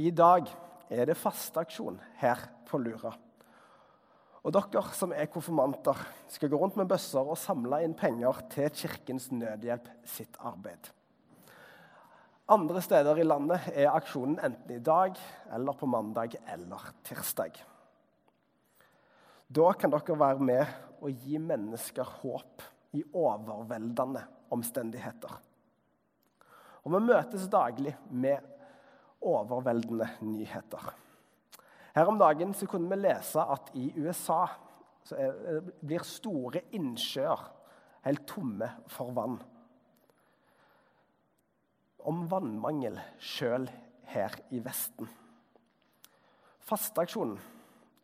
I dag er det fasteaksjon her på Lura. Og dere som er konfirmanter, skal gå rundt med bøsser og samle inn penger til Kirkens Nødhjelp sitt arbeid. Andre steder i landet er aksjonen enten i dag eller på mandag eller tirsdag. Da kan dere være med og gi mennesker håp i overveldende omstendigheter. Og vi møtes daglig med overveldende nyheter. Her om dagen så kunne vi lese at i USA blir store innsjøer helt tomme for vann. Om vannmangel sjøl her i Vesten. Fasteaksjonen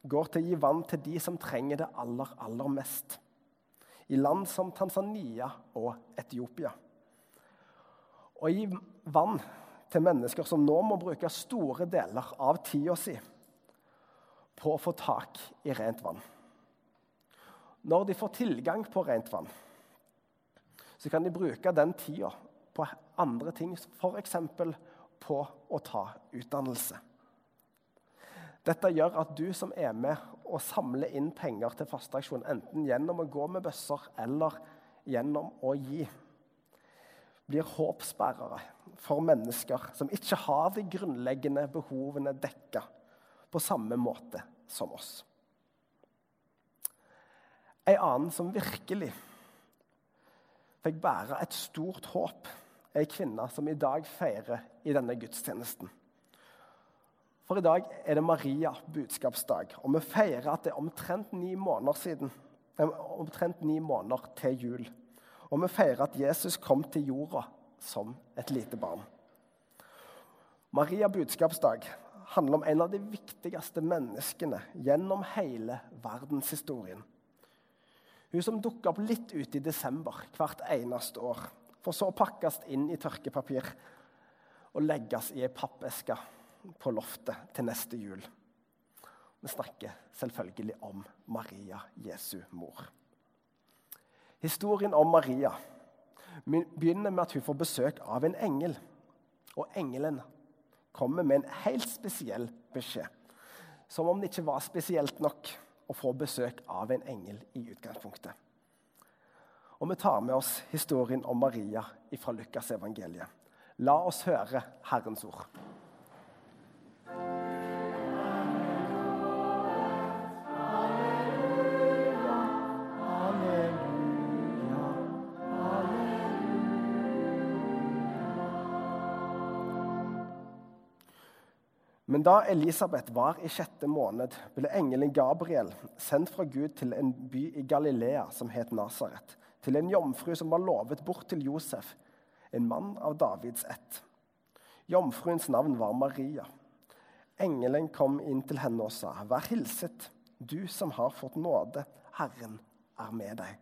går til å gi vann til de som trenger det aller, aller mest. I land som Tanzania og Etiopia. Og gi vann til mennesker som nå må bruke store deler av tida si på å få tak i rent vann. Når de får tilgang på rent vann, så kan de bruke den tida på andre ting, f.eks. på å ta utdannelse. Dette gjør at du som er med og samler inn penger til fasteaksjon, enten gjennom å gå med bøsser eller gjennom å gi, blir håpsbærere for mennesker som ikke har de grunnleggende behovene dekka på samme måte som oss. En annen som virkelig fikk bære et stort håp, er ei kvinne som i dag feirer i denne gudstjenesten. For i dag er det Maria budskapsdag, og vi feirer at det er omtrent ni måneder siden, omtrent ni måneder til jul. Og vi feirer at Jesus kom til jorda som et lite barn. Maria budskapsdag handler om en av de viktigste menneskene gjennom hele verdenshistorien. Hun som dukker opp litt ut i desember hvert eneste år, for så å pakkes inn i tørkepapir og legges i ei pappeske på loftet til neste jul. Vi snakker selvfølgelig om Maria, Jesu mor. Historien om Maria begynner med at hun får besøk av en engel. Og engelen kommer med en helt spesiell beskjed. Som om det ikke var spesielt nok å få besøk av en engel i utgangspunktet. Og vi tar med oss historien om Maria fra Lukas evangeliet. La oss høre Herrens ord. Men da Elisabeth var i sjette måned, ble engelen Gabriel sendt fra Gud til en by i Galilea som het Nasaret, til en jomfru som var lovet bort til Josef, en mann av Davids ett. Jomfruens navn var Maria. Engelen kom inn til henne og sa, 'Vær hilset, du som har fått nåde. Herren er med deg.'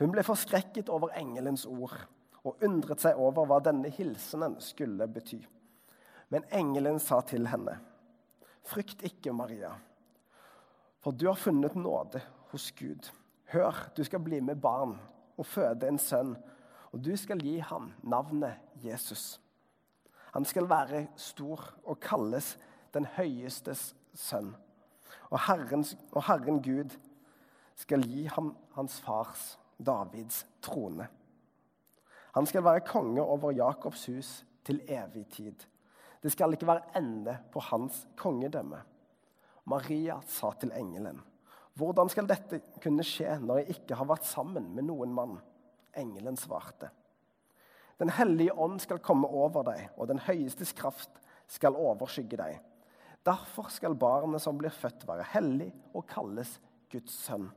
Hun ble forskrekket over engelens ord og undret seg over hva denne hilsenen skulle bety. Men engelen sa til henne, 'Frykt ikke, Maria, for du har funnet nåde hos Gud.' 'Hør, du skal bli med barn og føde en sønn, og du skal gi ham navnet Jesus.' 'Han skal være stor og kalles den høyestes sønn.' Og Herrens, og Herren Gud skal gi ham hans fars, Davids, trone. Han skal være konge over Jakobs hus til evig tid det skal ikke være ende på hans kongedømme. Maria sa til engelen, 'Hvordan skal dette kunne skje når jeg ikke har vært sammen med noen mann?' Engelen svarte, 'Den hellige ånd skal komme over deg, og den høyestes kraft skal overskygge deg.' Derfor skal barnet som blir født, være hellig og kalles Guds sønn.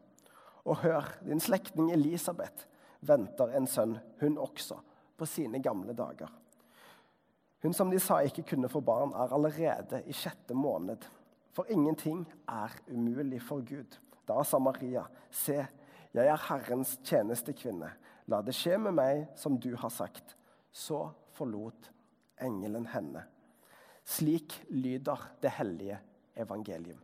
Og hør, din slektning Elisabeth venter en sønn, hun også, på sine gamle dager. Hun som de sa ikke kunne få barn, er allerede i sjette måned. For ingenting er umulig for Gud. Da sa Maria, se, jeg er Herrens tjenestekvinne. La det skje med meg som du har sagt. Så forlot engelen henne. Slik lyder det hellige evangelium.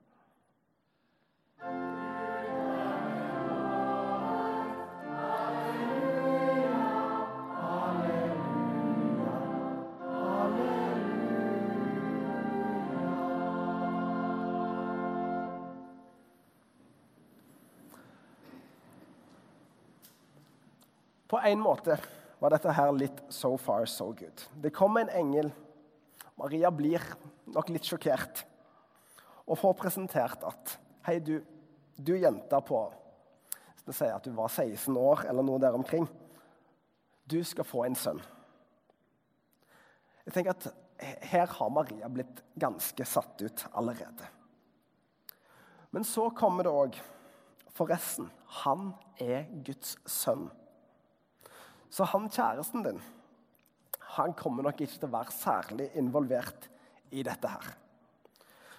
På en måte var dette her litt so far, so good. Det kom en engel. Maria blir nok litt sjokkert og får presentert at Hei, du, du jenta på Skal si at du var 16 år, eller noe der omkring. Du skal få en sønn. Jeg tenker at Her har Maria blitt ganske satt ut allerede. Men så kommer det òg Forresten, han er Guds sønn. Så han kjæresten din, han kommer nok ikke til å være særlig involvert i dette her.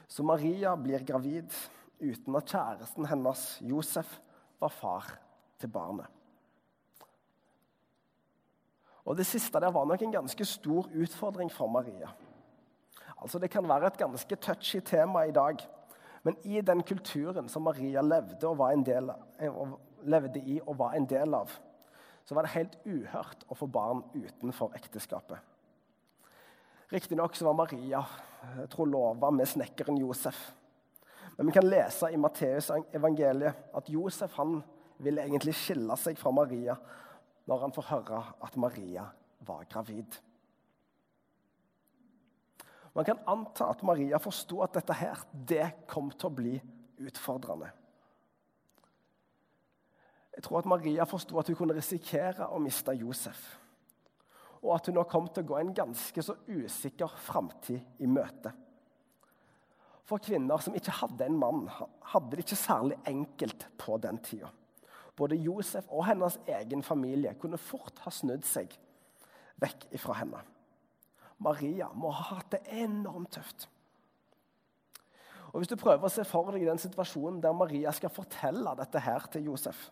Så Maria blir gravid uten at kjæresten hennes, Josef, var far til barnet. Og Det siste der var nok en ganske stor utfordring for Maria. Altså Det kan være et ganske touchy tema i dag, men i den kulturen som Maria levde, og var en del, levde i og var en del av, så var det helt uhørt å få barn utenfor ekteskapet. Riktignok var Maria trolova med snekkeren Josef. Men vi kan lese i Matteus evangeliet at Josef han ville egentlig skille seg fra Maria når han får høre at Maria var gravid. Man kan anta at Maria forsto at dette her, det kom til å bli utfordrende. Jeg tror at Maria forsto at hun kunne risikere å miste Josef. Og at hun nå kom til å gå en ganske så usikker framtid i møte. For kvinner som ikke hadde en mann, hadde det ikke særlig enkelt på den tida. Både Josef og hennes egen familie kunne fort ha snudd seg vekk ifra henne. Maria må ha hatt det enormt tøft. Og Hvis du prøver å se for deg den situasjonen der Maria skal fortelle dette her til Josef,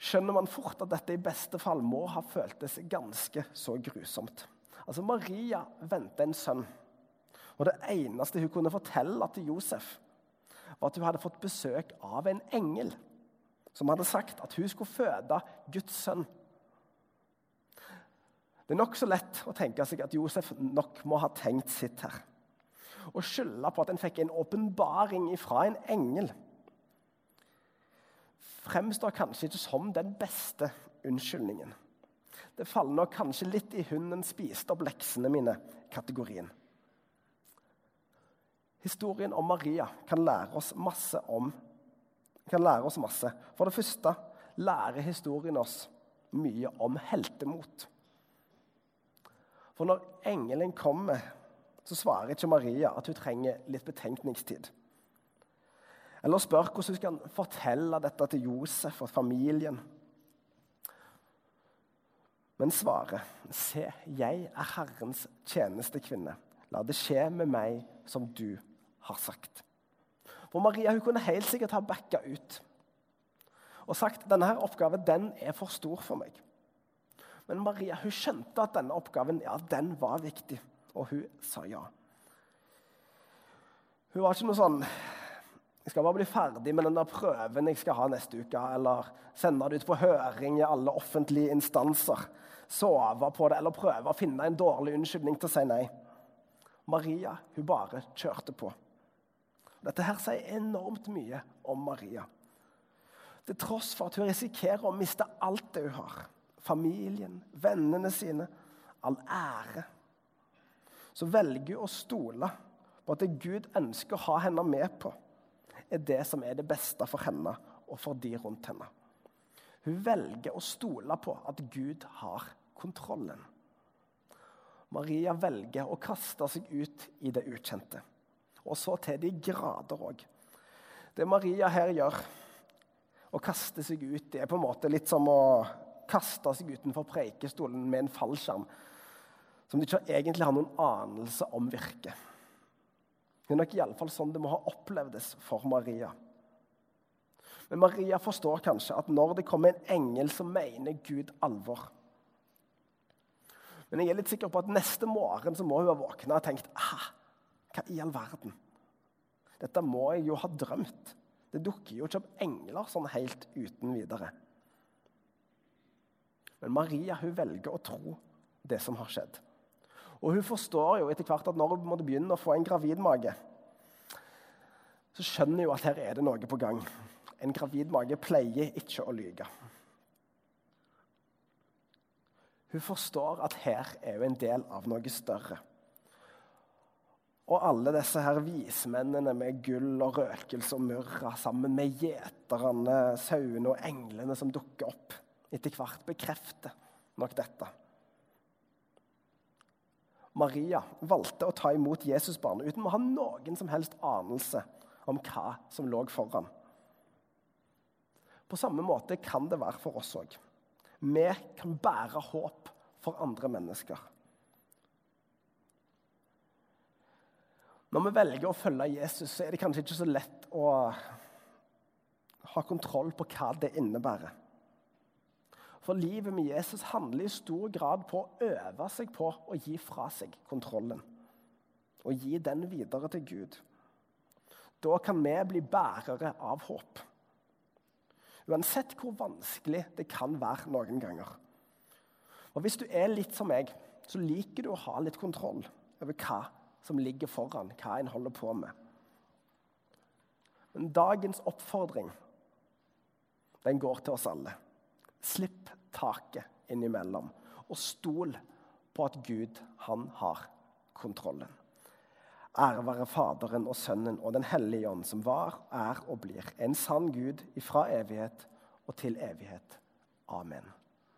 skjønner man fort at dette i beste fall må ha føltes ganske så grusomt. Altså, Maria venta en sønn, og det eneste hun kunne fortelle til Josef, var at hun hadde fått besøk av en engel som hadde sagt at hun skulle føde Guds sønn. Det er nokså lett å tenke seg at Josef nok må ha tenkt sitt her. Og skylde på at en fikk en åpenbaring fra en engel fremstår kanskje ikke som den beste unnskyldningen. Det faller nok kanskje litt i 'hunden spiste opp leksene mine'-kategorien. Historien om Maria kan lære oss masse om kan lære oss masse. For det første lærer historien oss mye om heltemot. For når engelen kommer, så svarer ikke Maria at hun trenger litt betenkningstid. Eller spør hvordan hun skal fortelle dette til Josef og familien. Men svaret, 'Se, jeg er Herrens tjenestekvinne. La det skje med meg som du har sagt.' For Maria hun kunne helt sikkert ha backa ut og sagt denne her oppgaven den er for stor for meg. Men Maria hun skjønte at denne oppgaven ja, den var viktig, og hun sa ja. Hun var ikke noe sånn jeg skal bare bli ferdig med den der prøven jeg skal ha neste uke. Eller sende det ut på høring i alle offentlige instanser. Sove på det eller prøve å finne en dårlig unnskyldning til å si nei. Maria hun bare kjørte på. Dette her sier enormt mye om Maria. Til tross for at hun risikerer å miste alt det hun har. Familien, vennene sine, all ære. Så velger hun å stole på at det Gud ønsker å ha henne med på er det som er det beste for henne og for de rundt henne. Hun velger å stole på at Gud har kontrollen. Maria velger å kaste seg ut i det ukjente. Og så til de grader òg. Det Maria her gjør, å kaste seg ut, det er på en måte litt som å kaste seg utenfor preikestolen med en fallskjerm som de ikke egentlig har noen anelse om virker. Det er nok iallfall sånn det må ha opplevdes for Maria. Men Maria forstår kanskje at når det kommer en engel, så mener Gud alvor. Men jeg er litt sikker på at neste morgen så må hun ha våkna og tenkt ah, Hva i all verden? Dette må jeg jo ha drømt. Det dukker jo ikke opp engler sånn helt uten videre. Men Maria hun velger å tro det som har skjedd. Og hun forstår jo etter hvert at når hun måtte begynne å få en gravidmage, så skjønner hun at her er det noe på gang. En gravid mage pleier ikke å lyge. Hun forstår at her er hun en del av noe større. Og alle disse her vismennene med gull og røkelse og myrra sammen med gjeterne, sauene og englene som dukker opp, etter hvert bekrefter nok dette. Maria valgte å ta imot Jesusbarnet uten å ha noen som helst anelse om hva som lå foran. På samme måte kan det være for oss òg. Vi kan bære håp for andre mennesker. Når vi velger å følge Jesus, så er det kanskje ikke så lett å ha kontroll på hva det innebærer. For livet med Jesus handler i stor grad på å øve seg på å gi fra seg kontrollen. Og gi den videre til Gud. Da kan vi bli bærere av håp. Uansett hvor vanskelig det kan være noen ganger. Og Hvis du er litt som meg, så liker du å ha litt kontroll over hva som ligger foran, hva en holder på med. Men dagens oppfordring den går til oss alle. Slipp taket innimellom, og stol på at Gud, han har kontrollen. Ære være Faderen og Sønnen og Den hellige ånd, som var, er og blir en sann Gud ifra evighet og til evighet. Amen.